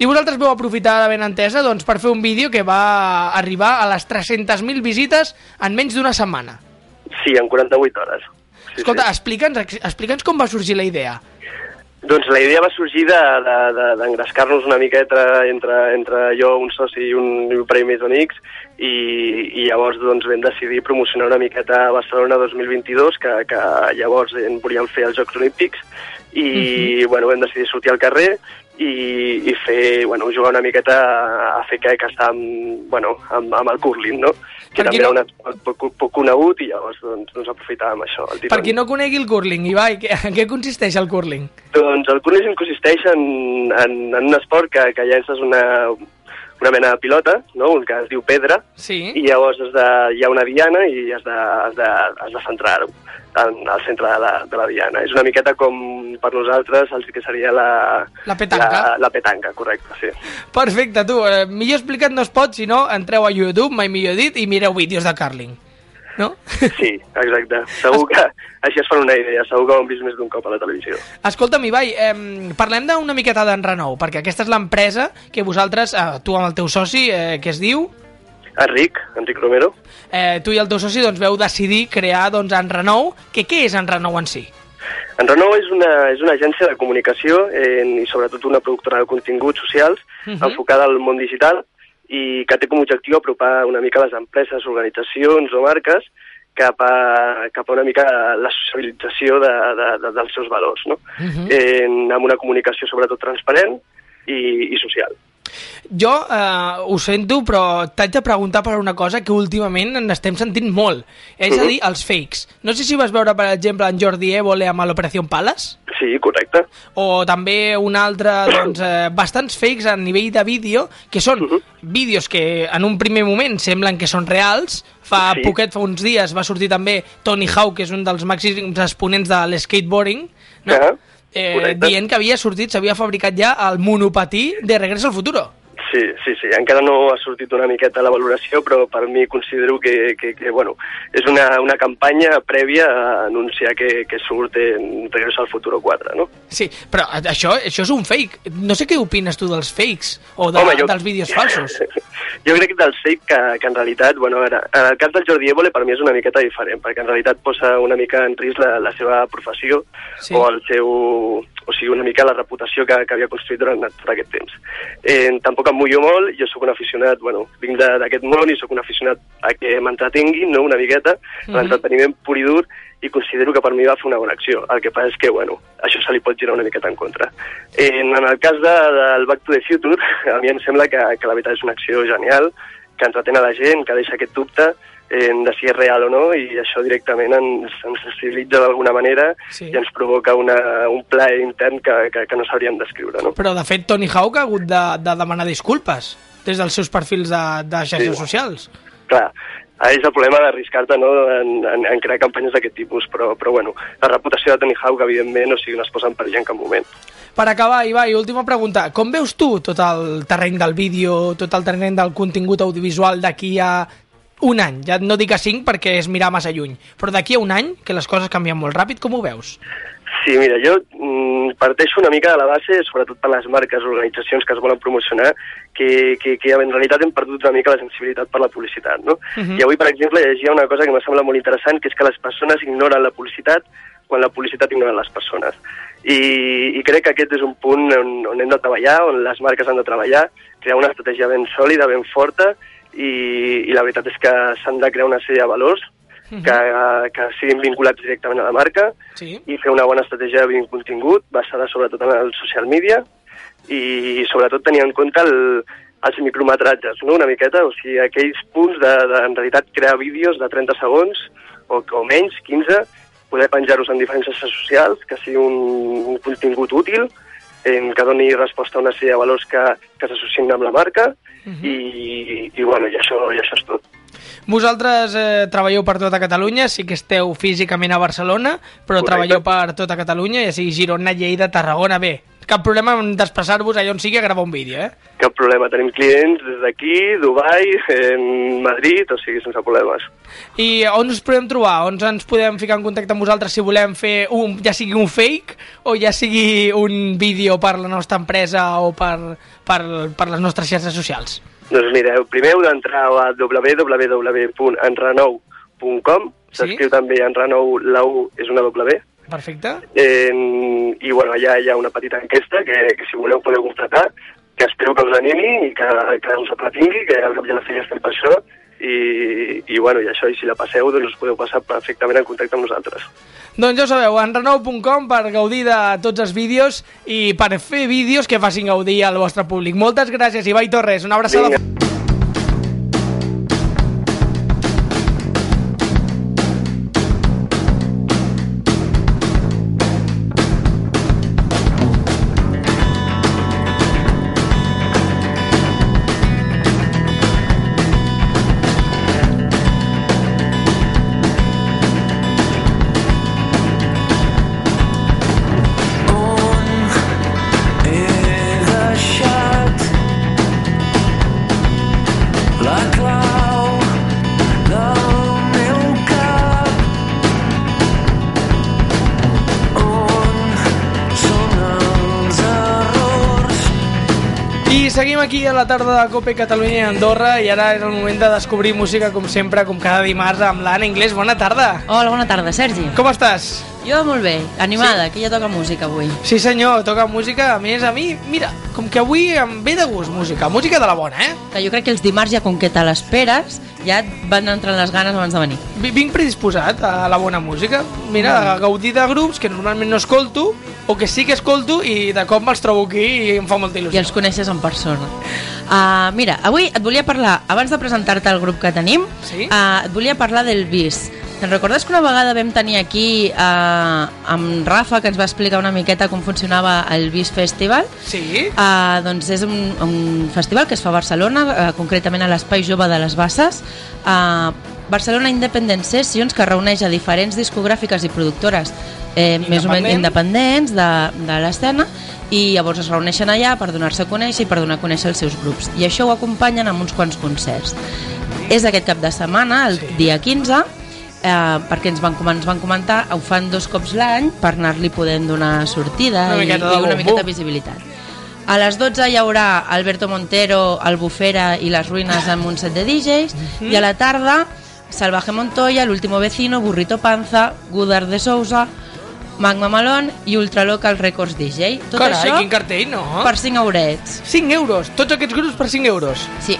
A: I vosaltres vau aprofitar la ben entesa doncs, per fer un vídeo que va arribar a les 300.000 visites en menys d'una setmana.
E: Sí, en 48 hores. Sí,
A: Escolta,
E: sí.
A: explica'ns explica'ns com va sorgir la idea.
E: Doncs la idea va sorgir d'engrescar-nos de, de, d'engrescar-nos una miqueta entre, entre jo, un soci i un, un parell més d'amics i, i llavors doncs, vam decidir promocionar una miqueta a Barcelona 2022 que, que llavors en volíem fer els Jocs Olímpics i bueno, vam decidir sortir al carrer i, i fer, bueno, jugar una miqueta a, fer que, que està amb, bueno, amb, amb el curling, no? Que
A: Per
E: també era
A: no-
E: un esport poc, poc conegut i llavors doncs, doncs aprofitarem això. El
A: Per qui no conegui el curling, Ibai, què- en què consisteix el curling?
E: doncs el curling consisteix en, en, en un esport que, que llences una, una mena de pilota, no? un que es diu pedra,
A: Sí.
E: i llavors has de, hi ha una diana i has de, has de, has de centrar-ho en, al centre de la, de la diana. És una miqueta com per nosaltres el que seria la...
A: La petanca.
E: La, la petanca, correcte, sí.
A: Perfecte, tu. Eh, millor explicat no es pot, si no, entreu a YouTube, mai millor dit, i mireu vídeos de curling. No?
E: Sí, exacte. Segur que així es fan una idea, segur que ho han vist més d'un cop a la televisió.
A: Escolta'm, Ibai, eh, parlem d'una miqueta d'en Renou, perquè aquesta és l'empresa que vosaltres, eh, tu amb el teu soci, eh, que es diu...
E: Enric, Enric Romero.
A: Eh, tu i el teu soci doncs, veu decidir crear doncs, en Renou. Que, què és en Renou en si?
E: En Renou és una, és una agència de comunicació eh, i sobretot una productora de continguts socials uh -huh. enfocada al món digital i que té com a objectiu apropar una mica les empreses, organitzacions o marques cap a, cap a una mica la socialització de, de, de, dels seus valors, no? Uh -huh. eh, amb una comunicació sobretot transparent i, i social.
A: Jo eh, ho sento, però t'haig de preguntar per una cosa que últimament n'estem sentint molt. És a dir, els fakes. No sé si vas veure, per exemple, en Jordi Évole amb l'Operació Palace.
E: Sí, correcte.
A: O també un altre, doncs, eh, bastants fakes a nivell de vídeo, que són uh -huh. vídeos que en un primer moment semblen que són reals. Fa sí. poquet, fa uns dies, va sortir també Tony Hawk, que és un dels màxims exponents de l'skateboarding, no? Uh -huh. Eh, dient que havia sortit, s'havia fabricat ja el monopatí de Regreso al Futuro.
E: Sí, sí, sí. Encara no ha sortit una miqueta la valoració, però per mi considero que, que, que bueno, és una, una campanya prèvia a anunciar que, que surt en Regreso al Futuro 4, no?
A: Sí, però això, això és un fake. No sé què opines tu dels fakes o de,
E: Home, jo-
A: dels vídeos falsos. [LAUGHS]
E: Jo crec del fake que, que en realitat, bueno, a veure, en el cas del Jordi Évole per mi és una miqueta diferent, perquè en realitat posa una mica en risc la, la seva professió
A: Sí.
E: o el seu, o sigui, una mica la reputació que, que havia construït durant tot aquest temps. Eh, tampoc em mullo molt, jo sóc un aficionat, bueno, vinc d'aquest món i sóc un aficionat a que m'entretinguin, no?, una miqueta,
A: Mhm.
E: l'entreteniment pur i dur, i considero que per mi va fer una bona acció. El que passa és que, bueno, això se li pot girar una miqueta en contra. En, en el cas de, del Back to the Future, [LAUGHS] a mi em sembla que, que la veritat és una acció genial, que entretén a la gent, que deixa aquest dubte eh, de si és real o no, i això directament ens, ens sensibilitza d'alguna manera
A: Sí.
E: i ens provoca una, un plaer intern que, que, que no sabríem descriure, no?
A: Però, de fet, Tony Hawk ha hagut de, de demanar disculpes des dels seus perfils de, de xarxes
E: Sí.
A: socials.
E: Clar, és el problema d'arriscar-te no, en, en, en crear campanyes d'aquest tipus, però, però bueno, la reputació de Tony Hawk, evidentment, o sigui, no es posa en perill en cap moment.
A: Per acabar, Ibai, última pregunta. Com veus tu tot el terreny del vídeo, tot el terreny del contingut audiovisual d'aquí a un any? Ja no dic a cinc perquè és mirar massa lluny, però d'aquí a un any, que les coses canvien molt ràpid, com ho veus?
E: Sí, mira, jo mm, parteixo una mica de la base, sobretot per les marques, organitzacions que es volen promocionar, que, que, que en realitat hem perdut una mica la sensibilitat per la publicitat, no?
A: Uh -huh.
E: I avui, per exemple, llegia una cosa que m'ha semblat molt interessant, que és que les persones ignoren la publicitat quan la publicitat ignora les persones. I, i crec que aquest és un punt on, on hem de treballar, on les marques han de treballar, crear una estratègia ben sòlida, ben forta, i, i la veritat és que s'han de crear una sèrie de valors que, que siguin vinculats directament a la marca,
A: Sí.
E: i fer una bona estratègia de contingut basada sobretot en el social media i sobretot tenir en compte el, els micrometratges, no? una miqueta, o sigui, aquells punts de, de en realitat crear vídeos de 30 segons o, o menys, 15, poder penjar-los en diferents xarxes socials, que sigui un, un contingut útil, en que doni resposta a una sèrie de valors que, que s'associen amb la marca i, i, bueno, i això, i això és tot.
A: Vosaltres eh, treballeu per tota Catalunya, sí que esteu físicament a Barcelona, però
E: Correcte.
A: treballeu per tota Catalunya, ja sigui Girona, Lleida, Tarragona, bé. Cap problema en desplaçar-vos allà on sigui a gravar un vídeo, eh?
E: Cap problema, tenim clients des d'aquí, Dubai, en Madrid, o sigui, sense problemes.
A: I on us podem trobar? On ens podem ficar en contacte amb vosaltres si volem fer un, ja sigui un fake o ja sigui un vídeo per la nostra empresa o per, per, per les nostres xarxes socials?
E: Doncs mireu, primer heu d'entrar a www.enrenou.com,
A: Sí.
E: s'escriu també enrenou, la U és una W,
A: Perfecte.
E: eh, i bueno, allà hi ha una petita enquesta que, que si voleu podeu completar, que espero que us animi i que, que us aplatingui, que al cap i a la fi estem per això, i, i, bueno, i això, i si la passeu, doncs us podeu passar perfectament en contacte amb nosaltres.
A: Doncs ja ho sabeu, enrenou.com per gaudir de tots els vídeos i per fer vídeos que facin gaudir al vostre públic. Moltes gràcies, Ibai Torres. Una abraçada.
E: Vinga.
A: Seguim aquí a la tarda de Cope Catalunya i Andorra i ara és el moment de descobrir música com sempre, com cada dimarts amb l'Anna Inglés. Bona tarda!
F: Hola, bona tarda, Sergi.
A: Com estàs?
F: Jo molt bé, animada, sí? que ja toca música avui.
A: Sí senyor, toca música, a més a mi, mira, com que avui em ve de gust música, música de la bona, eh?
F: Que jo crec que els dimarts ja com que te l'esperes, ja et van entrant les ganes abans de venir.
A: Vi- Vinc predisposat a la bona música. Mira, a gaudir de grups que normalment no escolto, o que sí que escolto, i de cop me'ls trobo aquí i em fa molta il·lusió.
F: I els coneixes en persona. Uh, mira, avui et volia parlar, abans de presentar-te el grup que tenim,
A: Sí?
F: uh, et volia parlar del BIS. Te'n recordes que una vegada vam tenir aquí uh, amb Rafa, que ens va explicar una miqueta com funcionava el BIS Festival?
A: Sí?
F: Uh, doncs és un, un festival que es fa a Barcelona, uh, concretament a l'Espai Jove de les Basses. Uh, Barcelona Independent Sessions, que reuneix a diferents discogràfiques i productores eh, més o menys
A: Independent.
F: independents de, de l'escena i llavors es reuneixen allà per donar-se a conèixer i per donar a conèixer els seus grups. I això ho acompanyen amb uns quants concerts. És aquest cap de setmana, el
A: Sí.
F: dia 15, eh, perquè ens van, ens van comentar, ho fan dos cops l'any per anar-li podent donar sortida
A: Una
F: i, i una
A: bombo.
F: miqueta de visibilitat. A les 12 hi haurà Alberto Montero, Albufera i les ruïnes amb un set de DJs
A: Mhm.
F: i a la tarda Salvaje Montoya, L'último vecino, Burrito Panza, Gudar de Sousa, Magma Malone i Ultralocal Records DJ. Tot
A: Carai,
F: això
A: quin cartell, no?
F: per 5 eurets.
A: 5 euros, tots aquests grups per 5 euros.
F: Sí,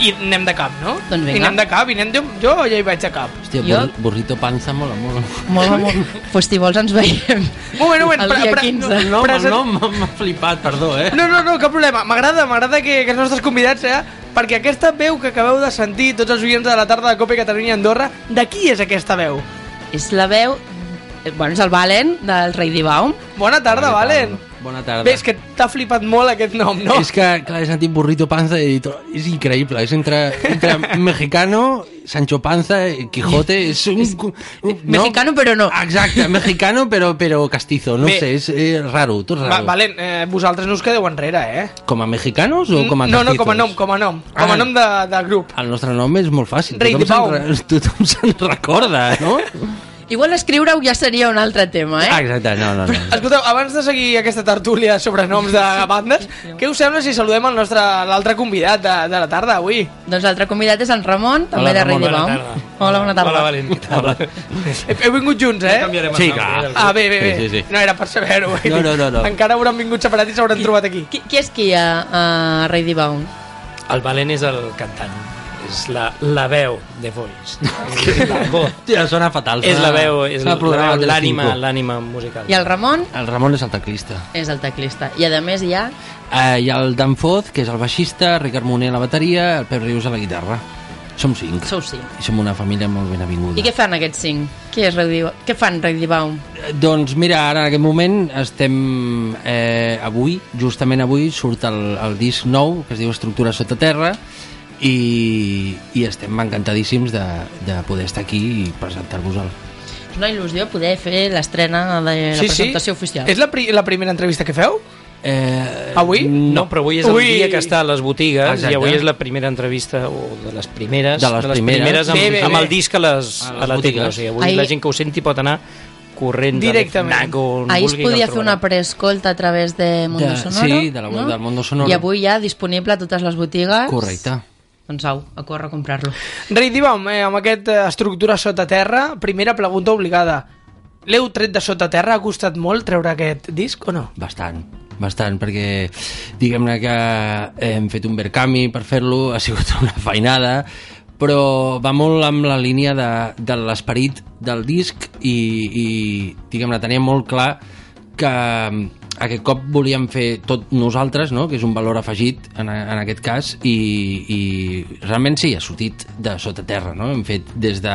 A: I anem de cap, no?
F: Doncs vinga.
A: I anem de cap, i anem de... jo ja hi vaig de cap.
G: Hòstia,
F: Jo-
G: bur burrito panza mola molt.
F: molt, molt. [LAUGHS] pues si vols ens veiem.
A: Un moment, un moment.
F: El dia
A: pre-
F: 15.
G: El nom, el
A: present-
G: nom m'ha- m'ha flipat, perdó, eh?
A: No, no, no, cap problema. M'agrada, m'agrada que, que els nostres convidats, eh? Perquè aquesta veu que acabeu de sentir, tots els oients de la tarda de Copa i Catalunya Andorra, de qui és aquesta veu?
F: És la veu... eh, Bueno, és el Valen del Rei Dibaum.
A: Bona tarda, Valen.
G: Bona tarda.
A: Bé, és que t'ha flipat molt aquest nom, no?
G: És que, clar, he sentit burrito panza i dit, "Oh, és increïble, és entre, entre [LAUGHS] mexicano, Sancho Panza, i Quijote, és un... un
F: Mexicano, però no.
G: Exacte, [LAUGHS] mexicano, però, però castizo, no
A: Bé.
G: sé, és eh, raro, tot
A: Va,
G: raro.
A: Valen, eh, vosaltres no us quedeu enrere, eh?
G: Com a mexicanos o com a
A: no, no,
G: castizos?
A: com a nom, com a nom. Com a
G: Ah.
A: nom de, del grup.
G: El nostre nom és molt fàcil,
A: de
G: tothom se'n se'n recorda, no? [LAUGHS]
F: Igual escriure-ho ja seria un altre tema, eh?
G: Ah, Exacte, no, no, no.
A: Escolteu, abans de seguir aquesta tertúlia sobre noms de bandes, què us sembla si saludem el nostre l'altre convidat de, de la tarda avui?
F: Doncs l'altre convidat és en Ramon, també
G: Hola,
F: de Rei
G: Ramon, bona.
F: Hola, bona tarda.
H: Hola, Valent. Hola.
A: He, heu vingut junts, eh?
H: Canviarem
G: Sí, clar.
H: eh?
A: Ah, bé, bé, bé.
G: Sí, sí, sí.
A: No era per saber-ho.
G: No, no, no, no.
A: Encara hauran vingut separats i s'hauran trobat aquí.
F: Qui, qui és qui a, a Rei Dibaum?
H: El Valent és el cantant. És la, la veu de Voice. La voz.
G: Hòstia, [LAUGHS] sona fatal.
H: És la veu, és l'ànima l'ànima musical.
F: I el Ramon
G: El Ramon és el teclista.
F: és el teclista. I a més hi ha...
G: Eh, hi ha el Dan Foz, que és el baixista, Ricard Moner a la bateria, el Pep Rius a la guitarra. Som cinc.
F: Sou cinc.
G: I som una família molt ben avinguda.
F: I què fan aquests cinc? Qui és Rei Dibaum? Què fan Rei Dibaum?
G: Doncs mira, ara en aquest moment estem... Eh, avui, justament avui, surt el, el disc nou, que es diu Estructura sota terra, i, i estem encantadíssims de, de poder estar aquí i presentar-vos-el.
F: És una il·lusió poder fer l'estrena de la presentació oficial.
A: És la, pri la primera entrevista que feu?
G: Eh,
A: Avui?
H: No, però avui és el
A: Ui.
H: dia que està a les botigues
G: Exacte.
H: i avui és la primera entrevista, o de les primeres,
G: De les primeres.
H: amb,
A: Bé, bé,
H: amb el disc a, les,
G: A
H: a,
G: les
H: la
G: botigues.
H: O sigui, avui
F: Ahir-
H: la gent que ho senti pot anar corrent
A: Directament.
H: de Fnac o on
F: Ahir es podia
H: el
F: fer una preescolta a través de Mundo
G: De-
F: Sonoro.
G: sí, de la web del Mundo Sonoro.
F: I avui ja disponible a totes les botigues.
G: Correcte.
F: Doncs au, a córrer a comprar-lo.
A: Rei Dibaum, eh, amb aquesta estructura sota terra, primera pregunta obligada. L'heu tret de sota terra? Ha costat molt treure aquest disc o no?
G: Bastant, bastant, perquè diguem-ne que hem fet un verkami per fer-lo, ha sigut [LAUGHS] una feinada, però va molt amb la línia de, de l'esperit del disc i, i diguem-ne, teníem molt clar que aquest cop volíem fer tot nosaltres, no? que és un valor afegit en, en aquest cas, i, i realment sí, ha sortit de sota terra. No? Hem fet des de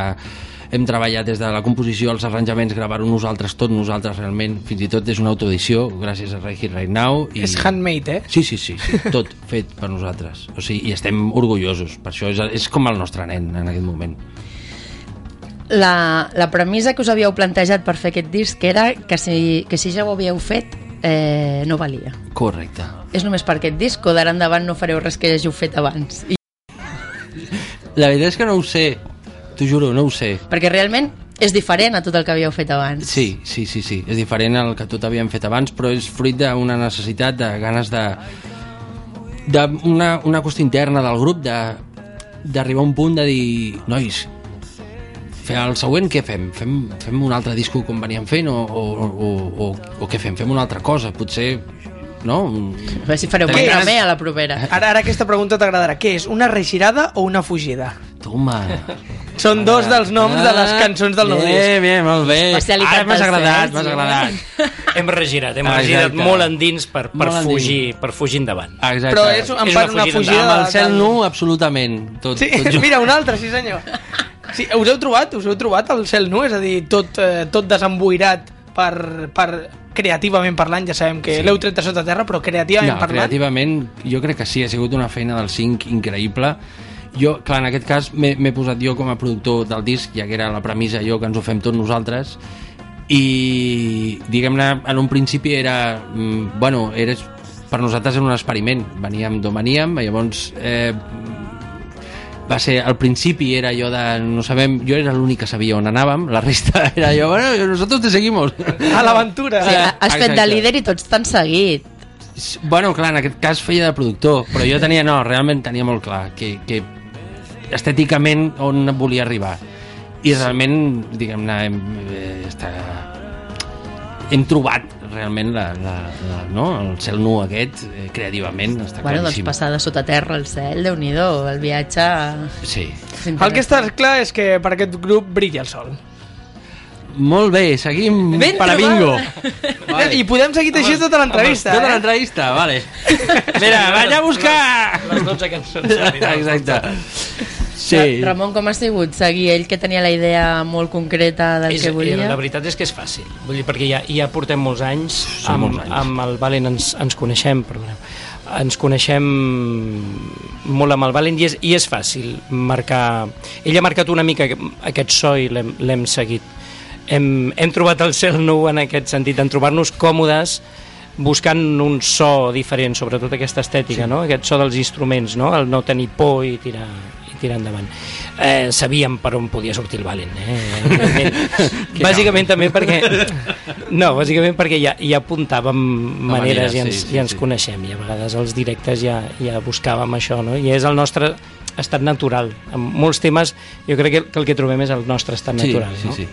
G: hem treballat des de la composició, els arranjaments, gravar-ho nosaltres, tot nosaltres realment, fins i tot és una autoedició, gràcies a Right Here Right Now. I...
A: És handmade, eh?
G: Sí, sí, sí, sí, tot fet per nosaltres. O sigui, I estem orgullosos, per això és, és com el nostre nen en aquest moment.
F: La, la premissa que us havíeu plantejat per fer aquest disc era que si, que si ja ho havíeu fet eh, no valia.
G: Correcte.
F: És només per aquest disc o d'ara endavant no fareu res que hàgiu fet abans? I,
G: La veritat és que no ho sé, t'ho juro, no ho sé.
F: perquè realment és diferent a tot el que havíeu fet abans.
G: Sí, sí, sí, sí. És diferent al que tot havíem fet abans, però és fruit d'una necessitat, de ganes de d'una una qüestió interna del grup de d'arribar a un punt de dir nois, fer el següent què fem? Fem, fem un altre disco com veníem fent o, o, o, o, o què fem? Fem una altra cosa, potser no?
F: A veure si fareu
G: Tenim
F: un
G: ganes-
F: ramer a la propera.
A: Ara, ara aquesta pregunta t'agradarà. Què és, una reeixirada o una fugida?
G: Toma.
A: Són dos dels noms de les cançons del nou disc.
G: Bé, bé, molt bé.
F: Especialitat
G: Ara m'has agradat, m'has [LAUGHS] agradat.
H: Hem regirat, hem
G: Ah,
H: regirat
G: exacte.
H: molt endins per, per,
G: Molt endins.
H: fugir, per fugir endavant.
G: Exacte.
A: Però és en
H: És
A: part
H: una
A: una
H: fugida
A: fugida...
G: Amb el cel nu, absolutament. Tot,
A: Sí,
G: tot [LAUGHS]
A: mira, un altre, sí senyor. Sí, us heu trobat, us heu trobat el cel nu? És a dir, tot, eh, tot desemboirat per, per creativament parlant, ja sabem que
G: Sí.
A: l'heu tret de sota terra, però creativament
G: No,
A: parlant...
G: creativament, jo crec que sí, ha sigut una feina del 5 increïble. Jo, clar, en aquest cas m'he posat jo com a productor del disc, ja que era la premissa jo que ens ho fem tots nosaltres, i diguem-ne, en un principi era, mm, bueno, era, per nosaltres era un experiment, veníem d'on veníem, llavors eh, va ser, al principi era allò de, no sabem, jo era l'únic que sabia on anàvem, la resta [LAUGHS] era allò, bueno, nosotros te seguimos. [LAUGHS]
A: A l'aventura.
F: Sí, has fet de líder i tots t'han seguit.
G: Bueno, clar, en aquest cas feia de productor, però jo tenia, no, realment tenia molt clar que, que estèticament on volia arribar. I realment, diguem-ne, hem, eh, està, hem trobat realment la, la, la, no? el cel nu aquest, eh, creativament, està
F: Bueno, doncs
G: claríssim.
F: passar de sota terra al cel, déu nhi el viatge...
G: Sí.
A: El que està clar és que per aquest grup brilla el sol.
G: Molt bé, seguim
F: Ben
G: per a bingo. [LAUGHS]
A: Vale. I podem seguir així tota l'entrevista.
G: Tota
A: Eh?
G: l'entrevista, vale. [LAUGHS] Mira, vaig a buscar...
H: Les 12 cançons.
G: Exacte. Sí.
F: Ra- Ramon, com ha sigut seguir ell que tenia la idea molt concreta del
H: És,
F: que volia?
H: La veritat és que és fàcil, vull dir, perquè ja, ja portem molts anys,
G: Són
H: amb,
G: molts anys.
H: amb el Valen ens, ens coneixem, perdoneu, ens coneixem molt amb el Valen i és, i és fàcil marcar... Ell ha marcat una mica aquest so i l'hem l'hem seguit. Hem, hem trobat el cel nu en aquest sentit, en trobar-nos còmodes buscant un so diferent, sobretot aquesta estètica, sí. no? aquest so dels instruments, no? el no tenir por i tirar, tirar endavant. Eh, sabíem per on podia sortir el Valen. Eh? Bàsicament [LAUGHS] també perquè... No, bàsicament perquè ja, ja apuntàvem maneres
G: maneres,
H: i ens,
G: sí, sí,
H: i ens
G: sí.
H: coneixem i a vegades als directes ja, ja buscàvem això no? i és el nostre estat natural en molts temes jo crec que, que el que trobem és el nostre estat
G: Sí,
H: natural
G: sí,
H: no?
G: sí.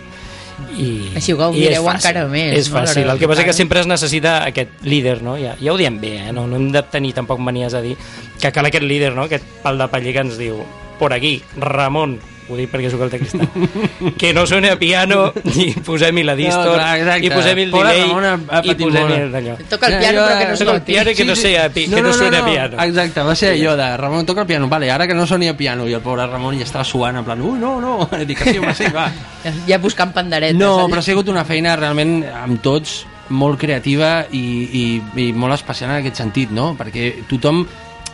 H: I,
F: Així ho
H: és
F: gaudireu
H: fàcil,
F: encara més,
H: És
F: no,
H: fàcil, el que passa que
F: tocar.
H: sempre es necessita aquest líder, no? Ja, ja ho diem bé, eh? no, no hem de tenir tampoc manies a dir que cal aquest líder, no? aquest pal de paller que ens diu por aquí, Ramon, ho dic perquè sóc el teclista, [LAUGHS] que no suene a piano, i posem-hi la distor,
G: No, clar, exacte.
H: i posem-hi el delay,
G: ha- ha
H: i posem-hi d'allò.
F: Toca el piano però que no
H: Toca el
F: soni.
H: piano que no sea a pi- que no suene a piano.
G: Exacte, va ser allò de Ramon toca el piano, vale, ara que no soni a piano i el pobre Ramon ja estava suant en plan, ui, no, no, [LAUGHS] dic que sí, home, sí, va.
F: Ja, ja buscant panderetes.
G: No,
F: allà.
G: però ha sigut una feina realment amb tots molt creativa i, i, i molt especial en aquest sentit, no? Perquè tothom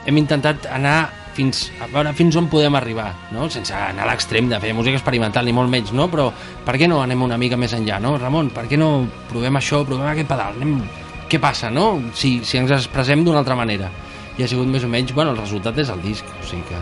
G: hem intentat anar fins a veure fins on podem arribar, no? Sense anar a l'extrem de fer música experimental ni molt menys, no? Però per què no anem una mica més enllà, no? Ramon, per què no provem això, provem aquest pedal, anem... Què passa, no? Si, si ens expressem d'una altra manera. I ha sigut més o menys, bueno, el resultat és el disc, o sigui que...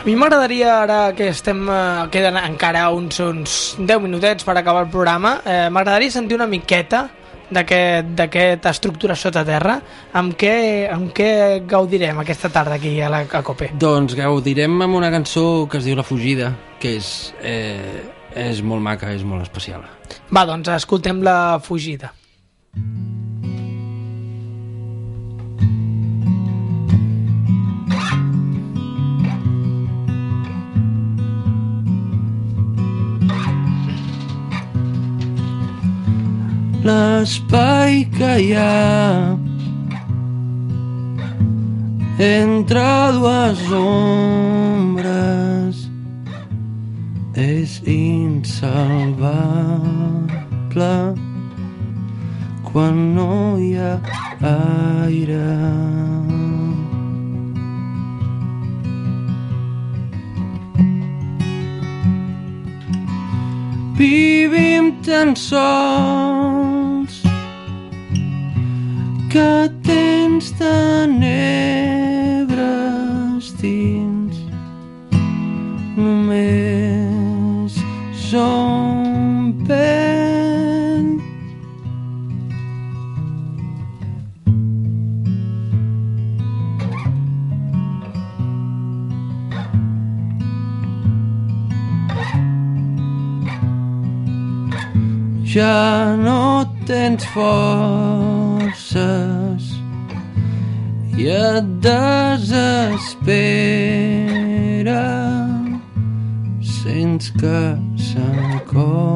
A: A mi m'agradaria, ara que estem, eh, queden encara uns, uns 10 minutets per acabar el programa, eh, m'agradaria sentir una miqueta d'aquesta estructura sota terra, amb què, amb què gaudirem aquesta tarda aquí a la a Cope.
G: Doncs gaudirem amb una cançó que es diu La fugida, que és, eh, és molt maca, és molt especial.
A: Va, doncs escoltem la fugida.
G: L'espai que hi ha entre dues ombres és insalvable quan no hi ha aire. Vivim tan sols que tens tenebres dins. Només som vent ja no tens fort forces i et desespera sents que s'acosta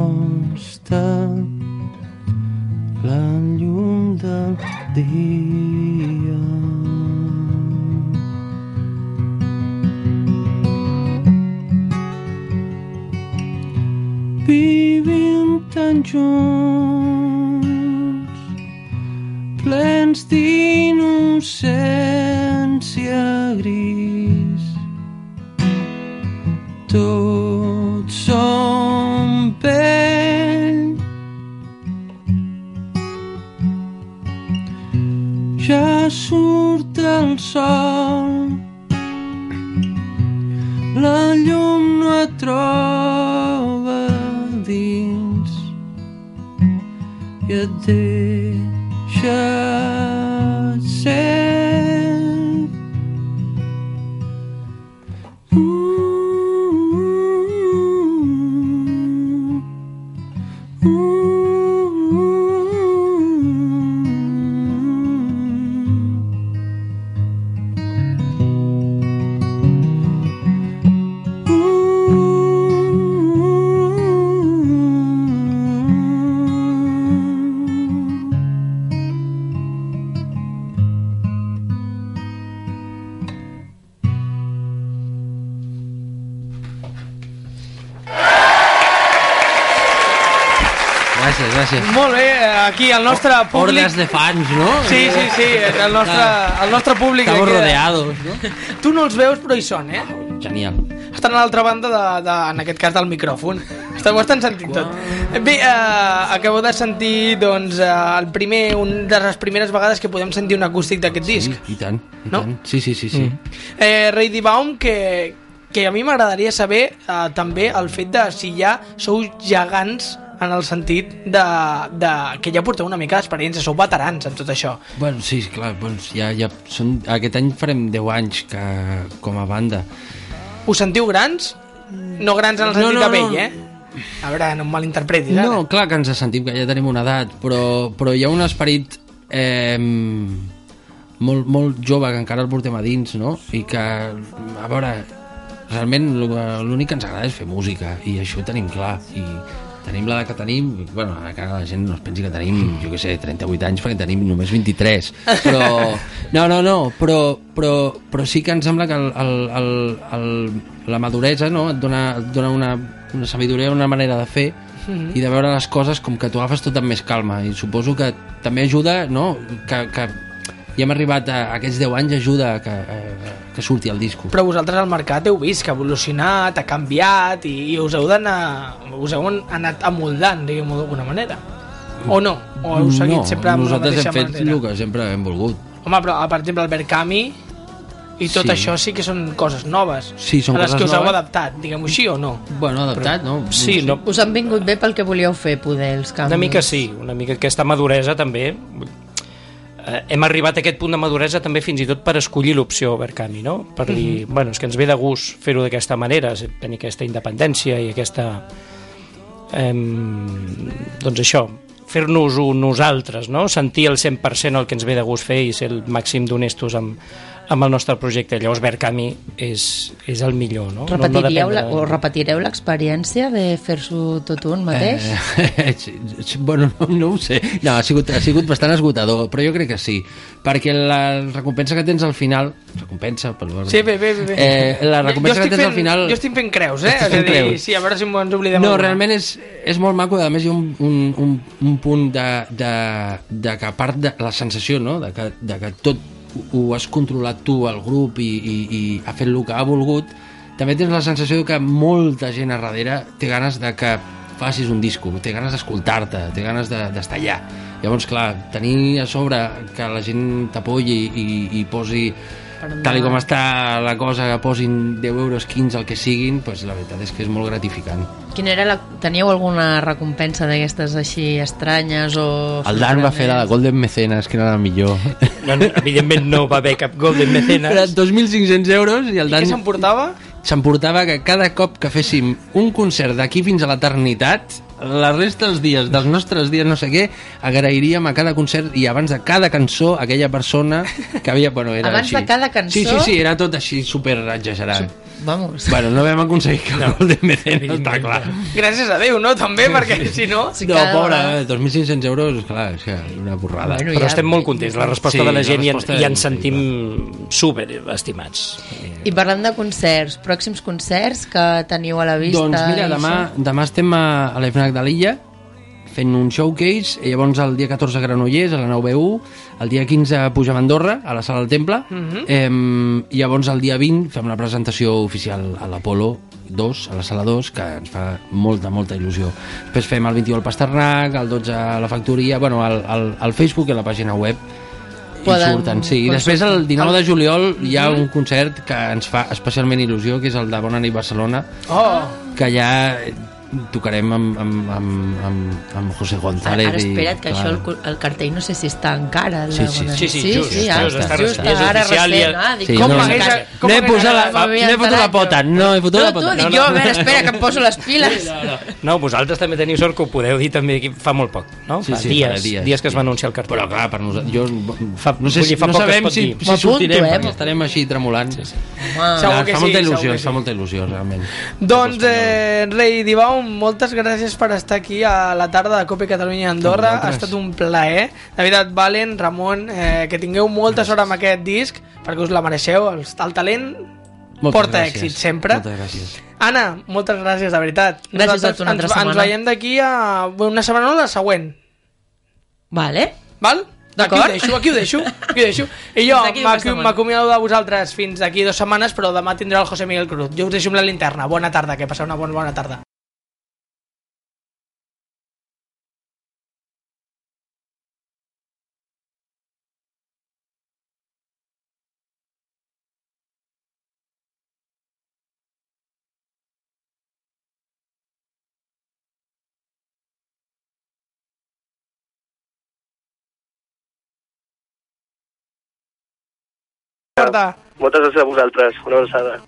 G: la llum del dia. Vivim tan junts, d'innocència gris. Tots som pell, ja surt el sol, la llum no et troba dins i et deixa
A: nostre públic...
G: Hordes de fans, no?
A: Sí, sí, sí, el nostre, el nostre públic...
G: Estamos
A: aquí, eh,
G: rodeados, no?
A: Tu no els veus, però hi són, eh?
G: Genial.
A: Estan a l'altra banda, de, de, en aquest cas, del micròfon. Esteu, ho estan sentint tot. Bé, eh, acabeu de sentir, doncs, eh, el primer, un de les primeres vegades que podem sentir un acústic d'aquest disc.
G: I tant, i
A: No?
G: tant. Sí, sí, sí, sí.
A: Eh, Reidi Baum, que, que a mi m'agradaria saber eh, també el fet de si ja sou gegants en el sentit de, de que ja porteu una mica d'experiència, sou veterans en tot això.
G: Bueno, sí, clar, doncs ja, ja són, aquest any farem 10 anys que, com a banda.
A: Us sentiu grans? No grans en el
G: No,
A: sentit
G: no,
A: de vell,
G: no.
A: eh? A veure, no em malinterpretis, ara.
G: No, clar que ens sentim que ja tenim una edat, però, però hi ha un esperit eh, molt, molt jove que encara el portem a dins, no? I que, a veure, realment l'únic que ens agrada és fer música i això ho tenim clar i tenim l'edat que tenim bueno, encara la gent no es pensi que tenim jo què sé, 38 anys perquè tenim només 23 però, [LAUGHS] no, no, no però, però, però sí que em sembla que el, el, el, el, la maduresa no? et dona, et dona una, una sabidoria, una manera de fer
A: Mhm.
G: i de veure les coses com que t'ho agafes tot amb més calma i suposo que també ajuda no? que, que ja hem arribat a, a aquests 10 anys ajuda a que, a, que surti el disco
A: Però vosaltres al mercat heu vist que ha evolucionat, ha canviat i, i us heu d'anar us heu anat amoldant, diguem-ho d'alguna manera. O no? O heu seguit
G: no,
A: sempre amb la
G: nosaltres
A: mateixa
G: hem fet
A: manera?
G: el que sempre hem volgut
A: Home, però per exemple el Berkami i tot
G: Sí.
A: això sí que són coses noves.
G: Sí, són
A: a les que us heu
G: noves.
A: adaptat, diguem-ho així o no?
G: bueno, adaptat, no?
H: Sí, no,
F: Us han vingut bé pel que volíeu fer, poder, els canvis?
H: una mica sí, una mica aquesta maduresa també eh, hem arribat a aquest punt de maduresa també fins i tot per escollir l'opció Berkami, no? Per dir, bueno, és que ens ve de gust fer-ho d'aquesta manera, tenir aquesta independència i aquesta... Eh, doncs això, fer-nos-ho nosaltres, no? sentir el 100% el que ens ve de gust fer i ser el màxim d'honestos amb, amb el nostre projecte. Llavors Berkami és, és el millor. No?
F: Repetiríeu
H: no,
F: la,
H: no
F: o repetireu l'experiència de fer-s'ho tot un mateix?
G: Eh, [LAUGHS] sí, bueno, no, no ho sé. No, ha sigut, ha sigut bastant esgotador, però jo crec que sí. Perquè la recompensa que tens al final... Recompensa, per
A: Sí, bé, bé, bé.
G: Eh, la recompensa
A: jo
G: que tens
A: fent,
G: al final...
A: Jo estic fent creus, eh?
G: Estàs
A: És a
G: fent
A: dir,
G: creus.
A: sí, a veure si ens oblidem
G: No,
A: alguna.
G: realment és, és molt maco, a més hi ha un, un, un, un punt de, de, de que a part de la sensació, no?, de que, de que tot ho has controlat tu, el grup, i, i, i ha fet el que ha volgut, també tens la sensació que molta gent a darrere té ganes de que facis un disco, té ganes d'escoltar-te, té ganes de- d'estar allà. Llavors, clar, tenir a sobre que la gent t'apoyi i, i posi tal i com està la cosa, que posin 10 euros, 15, el que siguin, pues la veritat és que és molt gratificant.
F: Quina era la... Teníeu alguna recompensa d'aquestes així estranyes o...
G: El Dan va fer la de Golden Mecenas, que era la millor.
H: No, no, evidentment no va haver cap Golden
G: Era
H: Mecenas.
G: 2.500 euros i el
A: I què
G: Dan
A: s'emportava?
G: s'emportava que cada cop que féssim un concert d'aquí fins a l'eternitat la resta dels dies, dels nostres dies, no sé què, agrairíem a cada concert i abans de cada cançó aquella persona que havia... Bueno, era
F: Abans
G: així.
F: de cada cançó?
G: Sí, sí, sí, era tot així super exagerat.
F: Vamos.
G: Bueno, no vam aconseguir que no. el DMC, no està clar.
A: Gràcies a Déu, no? També, perquè si no...
F: Sí,
G: No,
F: cada
G: pobre,
F: vegada.
G: eh, 2.500 euros, clar, és que una borrada.
F: Bueno,
H: Però
F: ja-
H: estem molt contents, la resposta
G: Sí,
H: de la
G: la
H: gent i, en, i ens sentim super estimats.
F: I parlant de concerts, pròxims concerts que teniu a la vista...
G: Doncs mira, demà, demà estem a, a l'EFNAC de l'Illa fent un showcase, i llavors el dia 14 a Granollers, a la 9B1, el dia 15 a Puja a Andorra, a la sala del Temple,
A: Mhm.
G: eh, i llavors el dia 20 fem la presentació oficial a l'Apolo 2, a la sala 2, que ens fa molta, molta il·lusió. Després fem el 21 al Pasternak, el 12 a la Factoria, bueno, al, al, al Facebook i a la pàgina web,
F: Poden
G: i surten, sí. I després el 19 de juliol hi ha un concert que ens fa especialment il·lusió, que és el de Bona nit Barcelona,
A: Oh,
G: que ja tocarem amb, amb, amb, amb, amb José
F: Ara,
G: González.
F: ara espera't, que
G: i,
F: això, el, el cartell no sé si està encara. la
G: Sí, sí,
F: bona-
H: sí, sí,
F: sí,
H: just,
F: sí,
H: just,
F: ara,
H: just, està
F: just,
H: recent, és
F: ara recent, ah, dic,
G: Sí,
A: Com
G: no,
A: m'hagués-
G: no,
A: com
G: no he posat la, no he fotut la pota, no he fotut
F: No,
G: la
F: tu,
G: pota.
F: dic jo, a veure, espera, que em poso les piles.
H: No, vosaltres també teniu sort que ho podeu dir també aquí fa molt poc, no?
G: Sí, sí,
H: dies,
G: dies,
H: dies que es
G: sí.
H: va anunciar el cartell.
G: Però clar, per nosaltres, jo
H: Fa-
G: no sé
H: fa
G: no sabem si, si
F: M'apunto,
G: sortirem,
F: eh,
G: estarem així tremolant. Sí, sí.
F: Home,
G: fa
A: sí,
G: molta il·lusió, fa
A: sí.
G: molta il·lusió, realment.
A: Doncs, eh, Rei Dibau, moltes gràcies per estar aquí a la tarda de Copa Catalunya Andorra.
G: A
A: Ha estat un plaer. De veritat, Valen, Ramon, eh, que tingueu molta sort amb aquest disc, perquè us la mereixeu. El, el talent
G: Moltes
A: porta
G: gràcies.
A: èxit sempre.
G: Moltes gràcies.
A: Anna, moltes gràcies, de veritat.
F: Gràcies a
A: Nosaltres
F: tu una altra
A: ens, ens
F: setmana.
A: veiem d'aquí a una setmana o la següent.
F: Vale.
A: Val?
F: D'acord.
A: Aquí ho deixo, aquí ho deixo, aquí ho deixo. [LAUGHS] I jo m'acomiado de vosaltres fins d'aquí dues setmanes, però demà tindrà el José Miguel Cruz. Jo us deixo amb la linterna. Bona tarda, que passeu una bona, bona tarda. Corta.
E: Moltes gràcies a vosaltres. Una abraçada.